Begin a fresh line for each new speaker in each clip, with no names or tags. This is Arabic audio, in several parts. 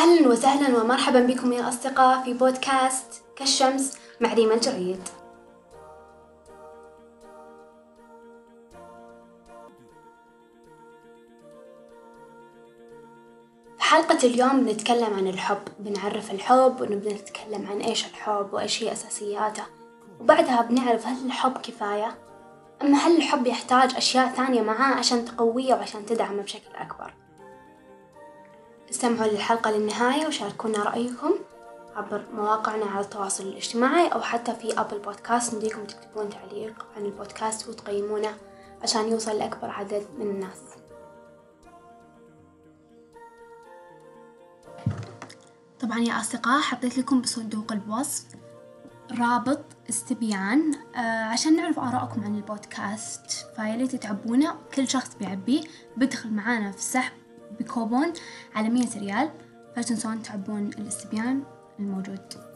أهلا وسهلا ومرحبا بكم يا أصدقاء في بودكاست كالشمس مع ريما الجريد. في حلقة اليوم بنتكلم عن الحب بنعرف الحب ونبدأ نتكلم عن إيش الحب وإيش هي أساسياته وبعدها بنعرف هل الحب كفاية؟ أما هل الحب يحتاج أشياء ثانية معاه عشان تقويه وعشان تدعمه بشكل أكبر؟ استمعوا للحلقة للنهاية وشاركونا رأيكم عبر مواقعنا على التواصل الاجتماعي أو حتى في أبل بودكاست نديكم تكتبون تعليق عن البودكاست وتقيمونه عشان يوصل لأكبر عدد من الناس. طبعا يا أصدقاء حطيت لكم بصندوق الوصف رابط استبيان. آه عشان نعرف آراءكم عن البودكاست فياريت تعبونه كل شخص بيعبيه بيدخل معانا في السحب بكوبون على مية ريال. فلا تنسون تعبون الاستبيان الموجود.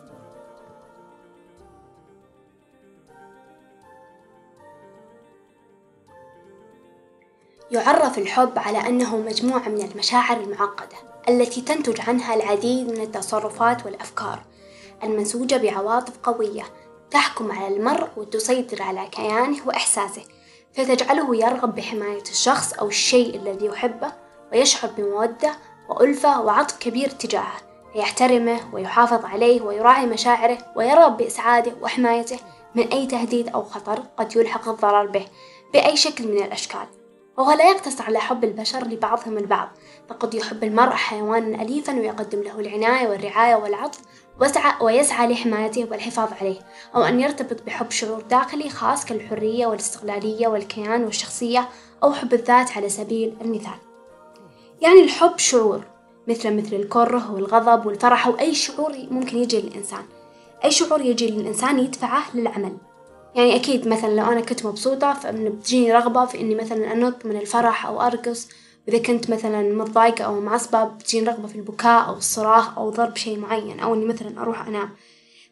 يعرف الحب على أنه مجموعة من المشاعر المعقدة التي تنتج عنها العديد من التصرفات والأفكار المنسوجة بعواطف قوية تحكم على المرء وتسيطر على كيانه وإحساسه فتجعله يرغب بحماية الشخص أو الشيء الذي يحبه ويشعر بمودة وألفة وعطف كبير تجاهه. يحترمه ويحافظ عليه ويراعي مشاعره ويرغب بإسعاده وحمايته من أي تهديد أو خطر قد يلحق الضرر به بأي شكل من الأشكال. وهو لا يقتصر على حب البشر لبعضهم البعض فقد يحب المرء حيوانا أليفا ويقدم له العناية والرعاية والعطف وسعى ويسعى لحمايته والحفاظ عليه أو أن يرتبط بحب شعور داخلي خاص كالحرية والاستقلالية والكيان والشخصية أو حب الذات على سبيل المثال. يعني الحب شعور مثل مثل الكره والغضب والفرح أو أي شعور ممكن يجي للإنسان. أي شعور يجي للإنسان يدفعه للعمل. يعني أكيد مثلا لو أنا كنت مبسوطة فبتجيني رغبة في إني مثلا أنط من الفرح أو أرقص. وإذا كنت مثلا متضايقة أو معصبة بتجيني رغبة في البكاء أو الصراخ أو ضرب شيء معين أو إني مثلا أروح أنام.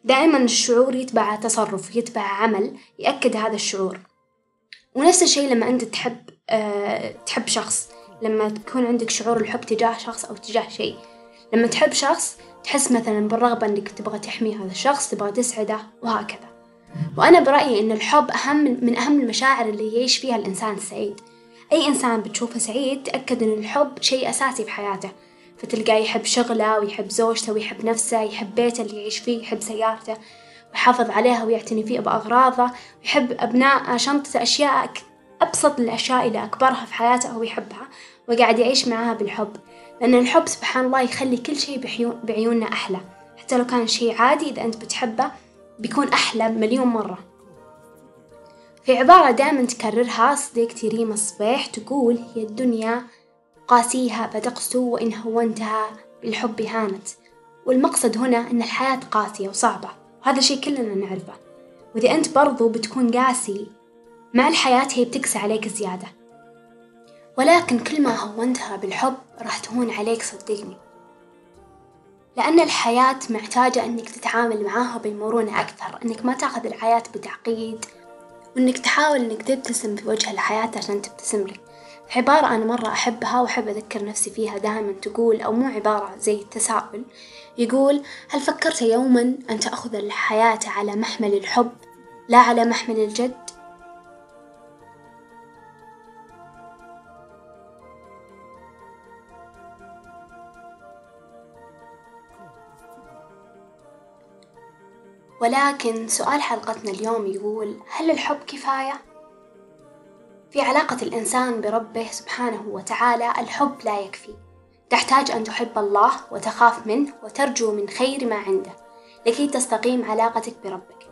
دائما الشعور يتبع تصرف يتبع عمل يأكد هذا الشعور. ونفس الشيء لما أنت تحب أه تحب شخص. لما تكون عندك شعور الحب تجاه شخص أو تجاه شيء. لما تحب شخص تحس مثلا بالرغبة إنك تبغى تحمي هذا الشخص تبغى تسعده وهكذا. وأنا برأيي إن الحب أهم من أهم المشاعر اللي يعيش فيها الإنسان السعيد. أي إنسان بتشوفه سعيد تأكد إن الحب شيء أساسي في حياته. فتلقاه يحب شغله ويحب زوجته ويحب نفسه يحب بيته اللي يعيش فيه يحب سيارته ويحافظ عليها ويعتني فيه بأغراضه ويحب أبناء شنطته أشياء أبسط الأشياء اللي أكبرها في حياته هو يحبها وقاعد يعيش معاها بالحب. لأن الحب سبحان الله يخلي كل شيء بعيوننا أحلى. حتى لو كان شيء عادي إذا أنت بتحبه بيكون أحلى مليون مرة. في عبارة دائما تكررها صديقتي ريما الصبيح تقول هي الدنيا قاسيها فتقسو وإن هونتها بالحب هانت. والمقصد هنا أن الحياة قاسية وصعبة وهذا شيء كلنا نعرفه. وإذا أنت برضو بتكون قاسي مع الحياة هي بتقسى عليك زيادة. ولكن كل ما هونتها بالحب راح تهون عليك صدقني. لأن الحياة محتاجة أنك تتعامل معاها بمرونة أكثر أنك ما تأخذ الحياة بتعقيد وأنك تحاول أنك تبتسم في وجه الحياة عشان تبتسم لك. عبارة أنا مرة أحبها وأحب أذكر نفسي فيها دائما تقول أو مو عبارة زي التساؤل يقول هل فكرت يوما أن تأخذ الحياة على محمل الحب؟ لا على محمل الجد؟ ولكن سؤال حلقتنا اليوم يقول هل الحب كفاية؟ في علاقة الإنسان بربه سبحانه وتعالى الحب لا يكفي. تحتاج أن تحب الله وتخاف منه وترجو من خير ما عنده لكي تستقيم علاقتك بربك.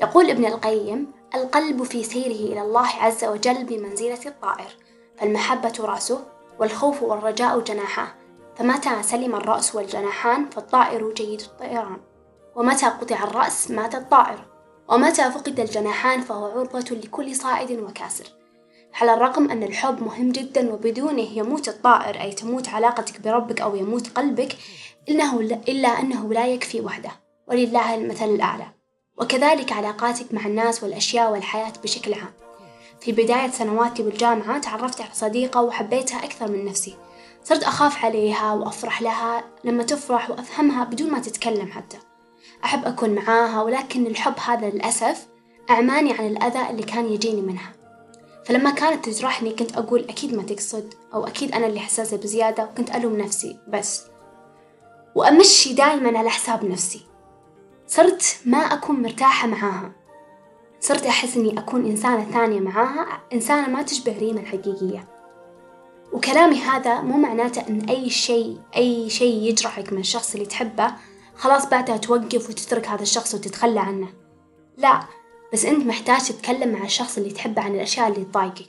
يقول ابن القيم القلب في سيره إلى الله عز وجل بمنزلة الطائر فالمحبة رأسه والخوف والرجاء جناحاه فمتى سلم الرأس والجناحان فالطائر جيد الطيران. ومتى قطع الرأس مات الطائر ومتى فقد الجناحان فهو عرضة لكل صائد وكاسر. على الرغم أن الحب مهم جدا وبدونه يموت الطائر أي تموت علاقتك بربك أو يموت قلبك إنه إلا أنه لا يكفي وحده ولله المثل الأعلى. وكذلك علاقاتك مع الناس والأشياء والحياة بشكل عام. في بداية سنواتي بالجامعة تعرفت على صديقة وحبيتها أكثر من نفسي. صرت أخاف عليها وأفرح لها لما تفرح وأفهمها بدون ما تتكلم حتى. أحب أكون معاها ولكن الحب هذا للأسف أعماني عن الأذى اللي كان يجيني منها. فلما كانت تجرحني كنت أقول أكيد ما تقصد أو أكيد أنا اللي حساسة بزيادة وكنت ألوم نفسي بس. وأمشي دايما على حساب نفسي. صرت ما أكون مرتاحة معاها. صرت أحس إني أكون إنسانة ثانية معاها إنسانة ما تشبه ريما الحقيقية. وكلامي هذا مو معناته إن أي شيء أي شيء يجرحك من الشخص اللي تحبه خلاص بعدها توقف وتترك هذا الشخص وتتخلى عنه. لا بس أنت محتاج تتكلم مع الشخص اللي تحبه عن الأشياء اللي تضايقك.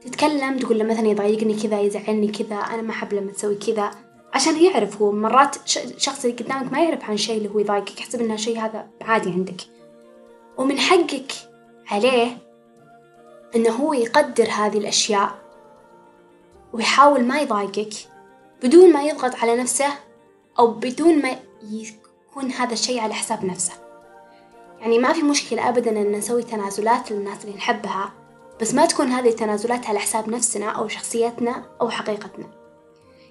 تتكلم تقول له مثلا يضايقني كذا يزعلني كذا أنا ما أحب لما تسوي كذا. عشان يعرف هو مرات الشخص اللي قدامك ما يعرف عن شيء اللي هو يضايقك يحسب إن الشيء هذا عادي عندك. ومن حقك عليه إنه هو يقدر هذه الأشياء ويحاول ما يضايقك بدون ما يضغط على نفسه أو بدون ما يكون هذا الشيء على حساب نفسه. يعني ما في مشكلة أبدا إن نسوي تنازلات للناس اللي نحبها بس ما تكون هذه التنازلات على حساب نفسنا أو شخصيتنا أو حقيقتنا.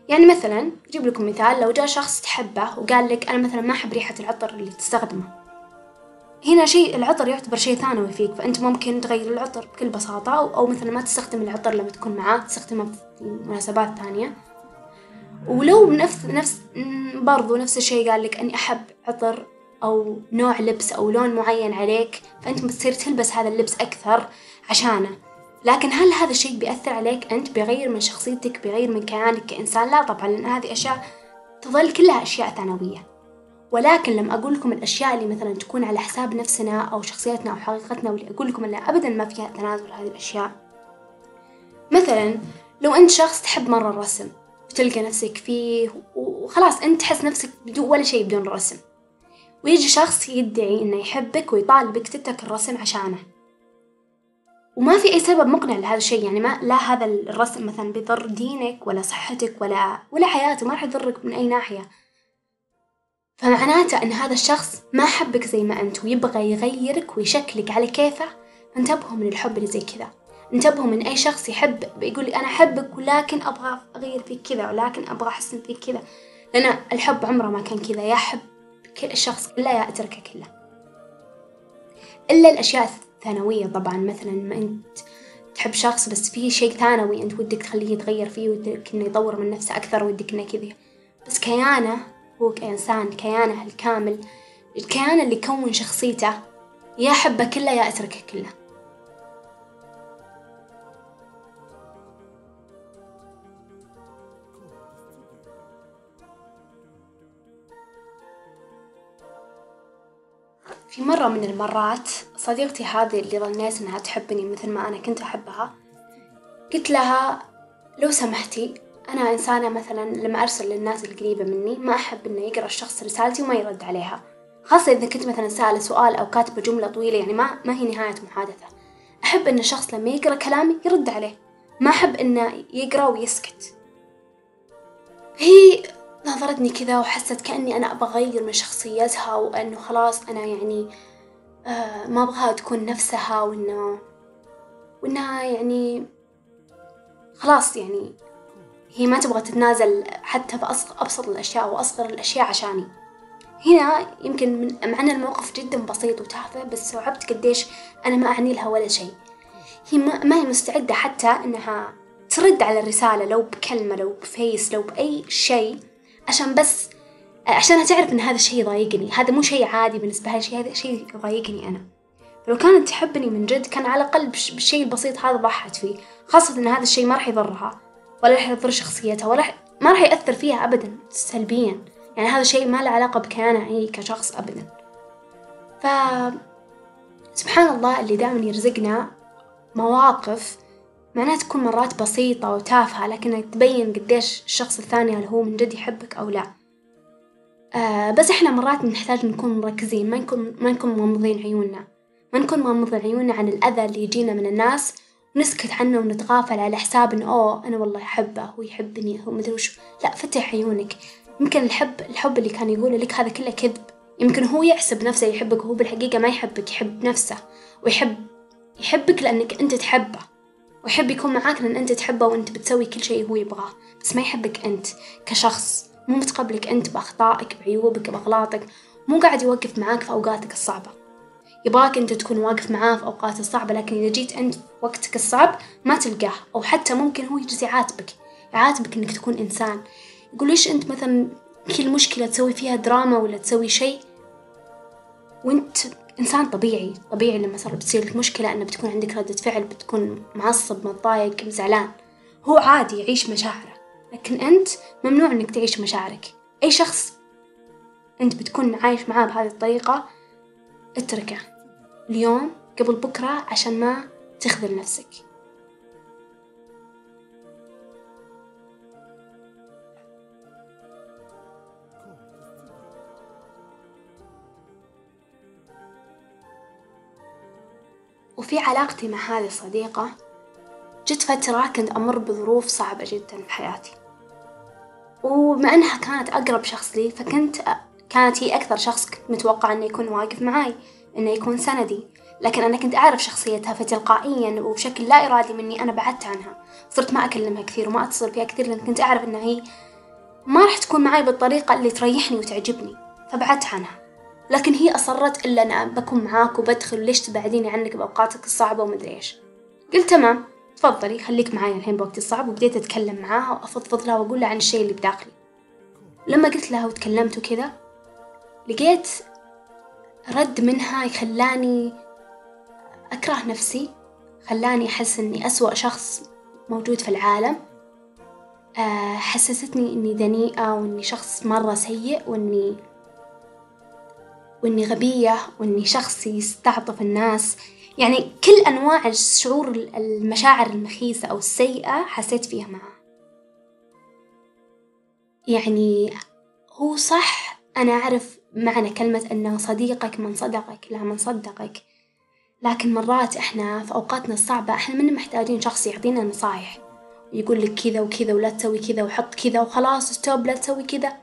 يعني مثلا أجيب لكم مثال لو جاء شخص تحبه وقال لك أنا مثلا ما أحب ريحة العطر اللي تستخدمه. هنا شيء العطر يعتبر شيء ثانوي فيك فأنت ممكن تغير العطر بكل بساطة أو مثلا ما تستخدم العطر لما تكون معاه تستخدمه في مناسبات ثانية. ولو نفس نفس برضو نفس الشيء قال لك أني أحب عطر أو نوع لبس أو لون معين عليك فأنت بتصير تلبس هذا اللبس أكثر عشانه. لكن هل هذا الشيء بيأثر عليك أنت بيغير من شخصيتك بيغير من كيانك كإنسان؟ لا طبعا لأن هذه أشياء تظل كلها أشياء ثانوية. ولكن لما أقول لكم الأشياء اللي مثلا تكون على حساب نفسنا أو شخصيتنا أو حقيقتنا واللي أقول لكم أنها أبدا ما فيها تنازل هذه الأشياء. مثلا لو أنت شخص تحب مرة الرسم وتلقى نفسك فيه وخلاص أنت تحس نفسك بدون ولا شيء بدون الرسم ويجي شخص يدعي إنه يحبك ويطالبك تترك الرسم عشانه. وما في أي سبب مقنع لهذا الشيء يعني ما لا هذا الرسم مثلا بيضر دينك ولا صحتك ولا ولا حياتك ما راح يضرك من أي ناحية. فمعناته أن هذا الشخص ما حبك زي ما أنت ويبغى يغيرك ويشكلك على كيفه. انتبهوا من الحب اللي زي كذا. انتبهوا من أي شخص يحب بيقول لي أنا أحبك ولكن أبغى أغير فيك كذا ولكن أبغى أحسن فيك كذا. لأن الحب عمره ما كان كذا يا حب كل الشخص كله يا أتركه كله. إلا الأشياء الثانوية طبعا مثلا ما أنت تحب شخص بس في شيء ثانوي أنت ودك تخليه يتغير فيه ودك إنه يطور من نفسه أكثر ودك إنه كذا. بس كيانه هو كإنسان كيانه الكامل الكيان اللي يكون شخصيته يا أحبه كله يا أتركه كله. مرة من المرات صديقتي هذه اللي ظنيت إنها تحبني مثل ما أنا كنت أحبها قلت لها لو سمحتي أنا إنسانة مثلا لما أرسل للناس القريبة مني ما أحب إنه يقرأ الشخص رسالتي وما يرد عليها. خاصة إذا كنت مثلا سأله سؤال أو كاتبة جملة طويلة يعني ما ما هي نهاية محادثة. أحب إن الشخص لما يقرأ كلامي يرد عليه. ما أحب إنه يقرأ ويسكت. هي نظرتني كذا وحست كأني أنا أبغى أغير من شخصيتها وأنه خلاص أنا يعني ما أبغاها تكون نفسها وإنه وإنها يعني خلاص يعني هي ما تبغى تتنازل حتى في أبسط الأشياء وأصغر الأشياء عشاني. هنا يمكن من مع أن الموقف جدا بسيط وتافه بس استوعبت قديش أنا ما أعني لها ولا شيء. هي ما هي مستعدة حتى إنها ترد على الرسالة لو بكلمة لو بفيس لو بأي شيء عشان بس عشان تعرف إن هذا الشيء يضايقني. هذا مو شيء عادي بالنسبة لها شيء هذا شيء يضايقني أنا. لو كانت تحبني من جد كان على الأقل بالشيء البسيط هذا ضحت فيه. خاصة إن هذا الشيء ما راح يضرها ولا راح يضر شخصيتها ولا ما راح يأثر فيها أبدا سلبيا. يعني هذا الشيء ما له علاقة بكيانها هي كشخص أبدا. ف سبحان الله اللي دائما يرزقنا مواقف معناها تكون مرات بسيطة وتافهة لكنها تبين قديش الشخص الثاني هل هو من جد يحبك أو لا. آه بس إحنا مرات نحتاج نكون مركزين ما نكون ما نكون مغمضين عيوننا. ما نكون مغمضين عيوننا عن الأذى اللي يجينا من الناس ونسكت عنه ونتغافل على حساب إنه أوه أنا والله أحبه هو يحبني هو مدري وش. لا فتح عيونك. يمكن الحب الحب اللي كان يقوله لك هذا كله كذب. يمكن هو يحسب نفسه يحبك وهو بالحقيقة ما يحبك يحب نفسه. ويحب يحبك لأنك أنت تحبه. ويحب يكون معاك لأن أنت تحبه وأنت بتسوي كل شيء هو يبغاه. بس ما يحبك أنت كشخص. مو متقبلك أنت بأخطائك بعيوبك بأغلاطك. مو قاعد يوقف معاك في أوقاتك الصعبة. يبغاك أنت تكون واقف معاه في أوقات الصعبة لكن إذا جيت أنت وقتك الصعب ما تلقاه. أو حتى ممكن هو يجلس يعاتبك. يعاتبك إنك تكون إنسان. يقول ليش أنت مثلا كل مشكلة تسوي فيها دراما ولا تسوي شيء؟ وأنت إنسان طبيعي. طبيعي لما صار بتصير لك مشكلة إنه بتكون عندك ردة فعل بتكون معصب متضايق زعلان. هو عادي يعيش مشاعره. لكن أنت ممنوع إنك تعيش مشاعرك. أي شخص أنت بتكون عايش معاه بهذه الطريقة اتركه اليوم قبل بكرة عشان ما تخذل نفسك. وفي علاقتي مع هذه الصديقة جت فترة كنت أمر بظروف صعبة جدا في حياتي. وبما أنها كانت أقرب شخص لي فكنت كانت هي أكثر شخص كنت متوقع إنه يكون واقف معاي إنه يكون سندي. لكن أنا كنت أعرف شخصيتها فتلقائيا وبشكل لا إرادي مني أنا بعدت عنها. صرت ما أكلمها كثير وما أتصل فيها كثير لأن كنت أعرف إنها هي ما راح تكون معي بالطريقة اللي تريحني وتعجبني فبعدت عنها. لكن هي أصرت إلا أنا بكون معاك وبدخل وليش تبعديني عنك بأوقاتك الصعبة ومدري إيش. قلت تمام. تفضلي خليك معايا الحين بوقتي الصعب وبديت أتكلم معاها وأفضفض لها وأقول لها عن الشيء اللي بداخلي. لما قلت لها وتكلمت وكذا لقيت رد منها يخلاني أكره نفسي خلاني أحس إني أسوأ شخص موجود في العالم. آه، حسستني إني دنيئة وإني شخص مرة سيء وإني وإني غبية وإني شخص يستعطف الناس. يعني كل أنواع الشعور المشاعر المخيسة أو السيئة حسيت فيها معه. يعني هو صح أنا أعرف معنى كلمة أنه صديقك من صدقك لا من صدقك. لكن مرات إحنا في أوقاتنا الصعبة إحنا من محتاجين شخص يعطينا نصايح. ويقول لك كذا وكذا ولا تسوي كذا وحط كذا وخلاص ستوب لا تسوي كذا.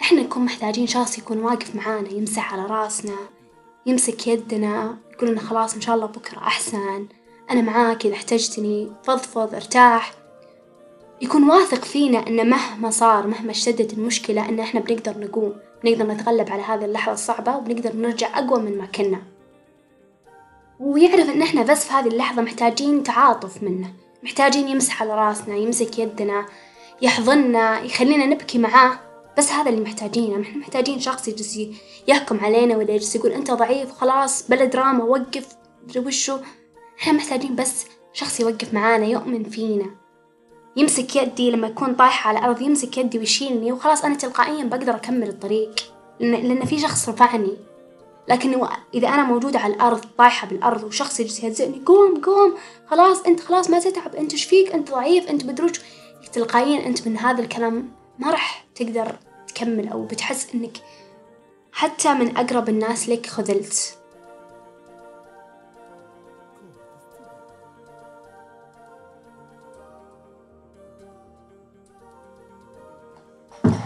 إحنا نكون محتاجين شخص يكون واقف معانا يمسح على راسنا. يمسك يدنا يقول لنا خلاص إن شاء الله بكرة أحسن أنا معاك إذا احتجتني فضفض ارتاح. يكون واثق فينا إن مهما صار مهما اشتدت المشكلة إن إحنا بنقدر نقوم بنقدر نتغلب على هذه اللحظة الصعبة وبنقدر نرجع أقوى من ما كنا. ويعرف إن إحنا بس في هذه اللحظة محتاجين تعاطف منه محتاجين يمسح على راسنا يمسك يدنا يحضننا يخلينا نبكي معاه. بس هذا اللي محتاجينه. إحنا محتاجين شخص يجلس يحكم علينا ولا يجلس يقول أنت ضعيف خلاص بلا دراما وقف وشو؟ إحنا محتاجين بس شخص يوقف معانا يؤمن فينا. يمسك يدي لما يكون طايحة على الأرض يمسك يدي ويشيلني وخلاص أنا تلقائيا بقدر أكمل الطريق. لأن, لأن في شخص رفعني. لكن إذا أنا موجودة على الأرض طايحة بالأرض وشخص يجلس يهزئني قوم قوم خلاص أنت خلاص ما تتعب أنت إيش فيك؟ أنت ضعيف أنت بدروش تلقائيا أنت من هذا الكلام ما راح تقدر تكمل أو بتحس إنك حتى من أقرب الناس لك خذلت.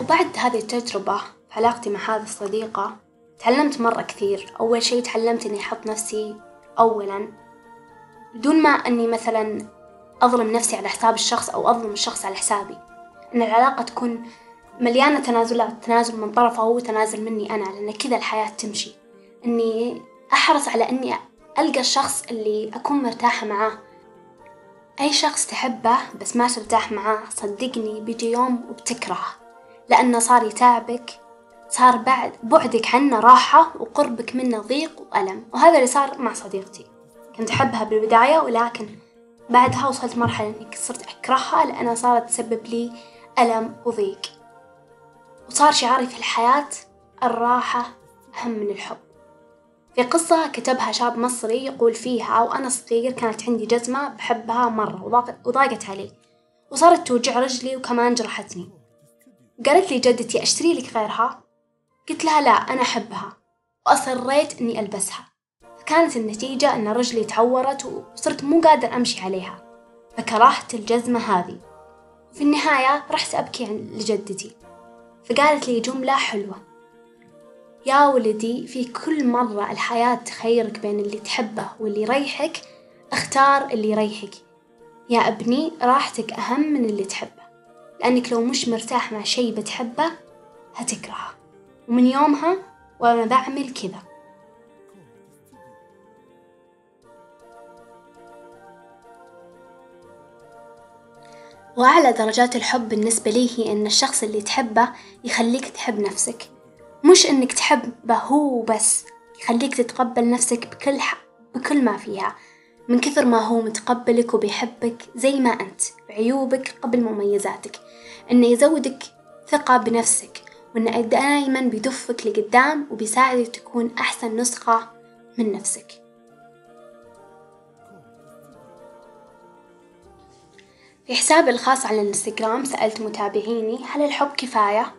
وبعد هذه التجربة في علاقتي مع هذه الصديقة تعلمت مرة كثير. أول شي تعلمت إني أحط نفسي أولا. بدون ما أني مثلا أظلم نفسي على حساب الشخص أو أظلم الشخص على حسابي. إن العلاقة تكون مليانة تنازلات تنازل من طرفه هو وتنازل مني أنا لأن كذا الحياة تمشي. إني أحرص على إني ألقى الشخص اللي أكون مرتاحة معاه. أي شخص تحبه بس ما ترتاح معاه صدقني بيجي يوم وبتكرهه. لأنه صار يتعبك صار بعد بعدك عنه راحة وقربك منه ضيق وألم. وهذا اللي صار مع صديقتي. كنت أحبها بالبداية ولكن بعدها وصلت مرحلة إني صرت أكرهها لأنها صارت تسبب لي ألم وضيق. وصار شعاري في الحياة الراحة أهم من الحب. في قصة كتبها شاب مصري يقول فيها وأنا صغير كانت عندي جزمة بحبها مرة وضاقت علي وصارت توجع رجلي وكمان جرحتني. قالت لي جدتي أشتري لك غيرها؟ قلت لها لا أنا أحبها وأصريت إني ألبسها. فكانت النتيجة أن رجلي تعورت وصرت مو قادر أمشي عليها. فكرهت الجزمة هذه. في النهاية رحت أبكي لجدتي فقالت لي جملة حلوة. يا ولدي في كل مرة الحياة تخيرك بين اللي تحبه واللي يريحك اختار اللي يريحك. يا أبني راحتك أهم من اللي تحبه لأنك لو مش مرتاح مع شي بتحبه هتكرهه. ومن يومها وأنا بعمل كذا. وأعلى درجات الحب بالنسبة لي هي إن الشخص اللي تحبه يخليك تحب نفسك. مش إنك تحبه هو بس يخليك تتقبل نفسك بكل ح... بكل ما فيها. من كثر ما هو متقبلك وبيحبك زي ما أنت بعيوبك قبل مميزاتك. إنه يزودك ثقة بنفسك وإنه دائما بيدفك لقدام وبيساعدك تكون أحسن نسخة من نفسك. في حسابي الخاص على الانستغرام سألت متابعيني هل الحب كفاية؟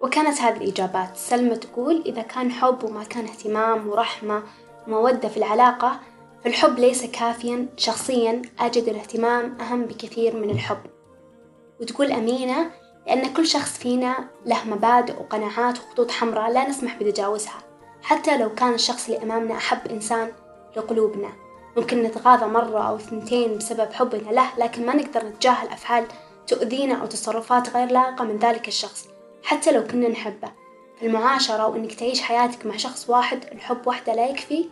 وكانت هذه الإجابات. سلمى تقول إذا كان حب وما كان اهتمام ورحمة ومودة في العلاقة فالحب ليس كافيا. شخصيا أجد الاهتمام أهم بكثير من الحب. وتقول أمينة لأن كل شخص فينا له مبادئ وقناعات وخطوط حمراء لا نسمح بتجاوزها. حتى لو كان الشخص اللي أمامنا أحب إنسان لقلوبنا. ممكن نتغاضى مرة أو ثنتين بسبب حبنا له لكن ما نقدر نتجاهل أفعال تؤذينا أو تصرفات غير لائقة من ذلك الشخص حتى لو كنا نحبه. المعاشرة وإنك تعيش حياتك مع شخص واحد الحب وحدة لا يكفي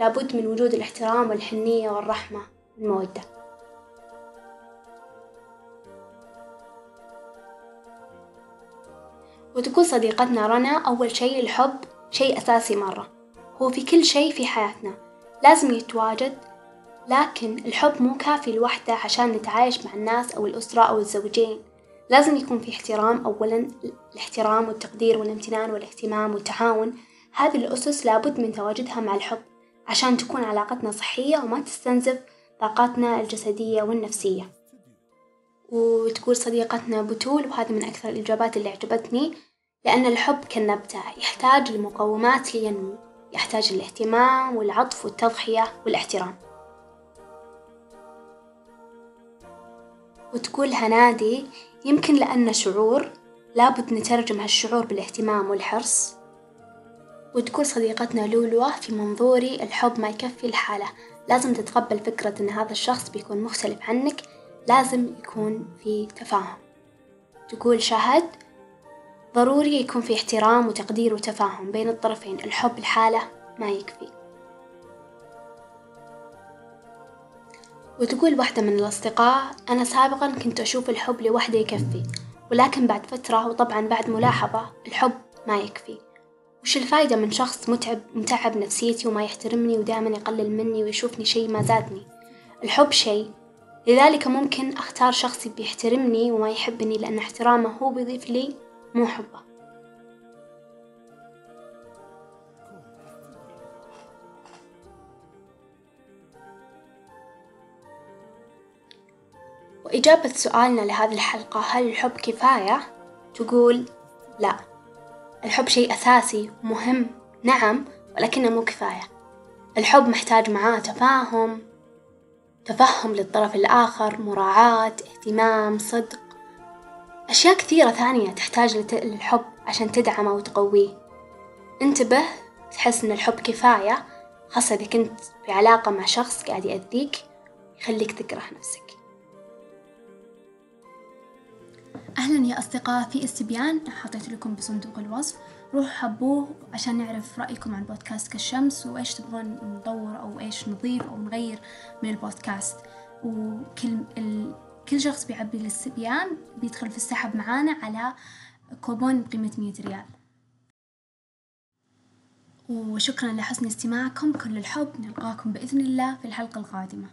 لابد من وجود الاحترام والحنية والرحمة والمودة وتقول صديقتنا رنا أول شيء الحب شيء أساسي مرة. هو في كل شيء في حياتنا. لازم يتواجد لكن الحب مو كافي لوحده عشان نتعايش مع الناس أو الأسرة أو الزوجين. لازم يكون في احترام أولا الاحترام والتقدير والامتنان والاهتمام والتعاون. هذه الأسس لابد من تواجدها مع الحب عشان تكون علاقتنا صحية وما تستنزف طاقاتنا الجسدية والنفسية. وتقول صديقتنا بتول وهذه من أكثر الإجابات اللي عجبتني لأن الحب كالنبتة يحتاج لمقومات لينمو. يحتاج الاهتمام والعطف والتضحية والاحترام. وتقول هنادي يمكن لأن شعور لابد نترجم هالشعور بالاهتمام والحرص. وتقول صديقتنا لولوة في منظوري الحب ما يكفي الحالة. لازم تتقبل فكرة إن هذا الشخص بيكون مختلف عنك لازم يكون في تفاهم. تقول شهد ضروري يكون في احترام وتقدير وتفاهم بين الطرفين. الحب الحالة ما يكفي. وتقول واحدة من الأصدقاء أنا سابقا كنت أشوف الحب لوحده يكفي ولكن بعد فترة وطبعا بعد ملاحظة الحب ما يكفي. وش الفايدة من شخص متعب متعب نفسيتي وما يحترمني ودائما يقلل مني ويشوفني شي ما زادني؟ الحب شي لذلك ممكن أختار شخص بيحترمني وما يحبني لأن احترامه هو بيضيف لي مو حبه وإجابة سؤالنا لهذه الحلقة هل الحب كفاية؟ تقول لا. الحب شيء أساسي مهم نعم ولكنه مو كفاية. الحب محتاج معاه تفاهم تفهم للطرف الآخر مراعاة اهتمام صدق. أشياء كثيرة ثانية تحتاج للحب عشان تدعمه وتقويه. انتبه تحس إن الحب كفاية خاصة إذا كنت في علاقة مع شخص قاعد يأذيك يخليك تكره نفسك. أهلا يا أصدقاء في استبيان. حطيت لكم بصندوق الوصف. روحوا حبوه عشان نعرف رأيكم عن بودكاست كالشمس وإيش تبغون نطور أو إيش نضيف أو نغير من البودكاست. وكل. كل شخص بيعبي الاستبيان بيدخل في السحب معانا على كوبون بقيمة مية ريال. وشكرا لحسن استماعكم. كل الحب. نلقاكم بإذن الله في الحلقة القادمة.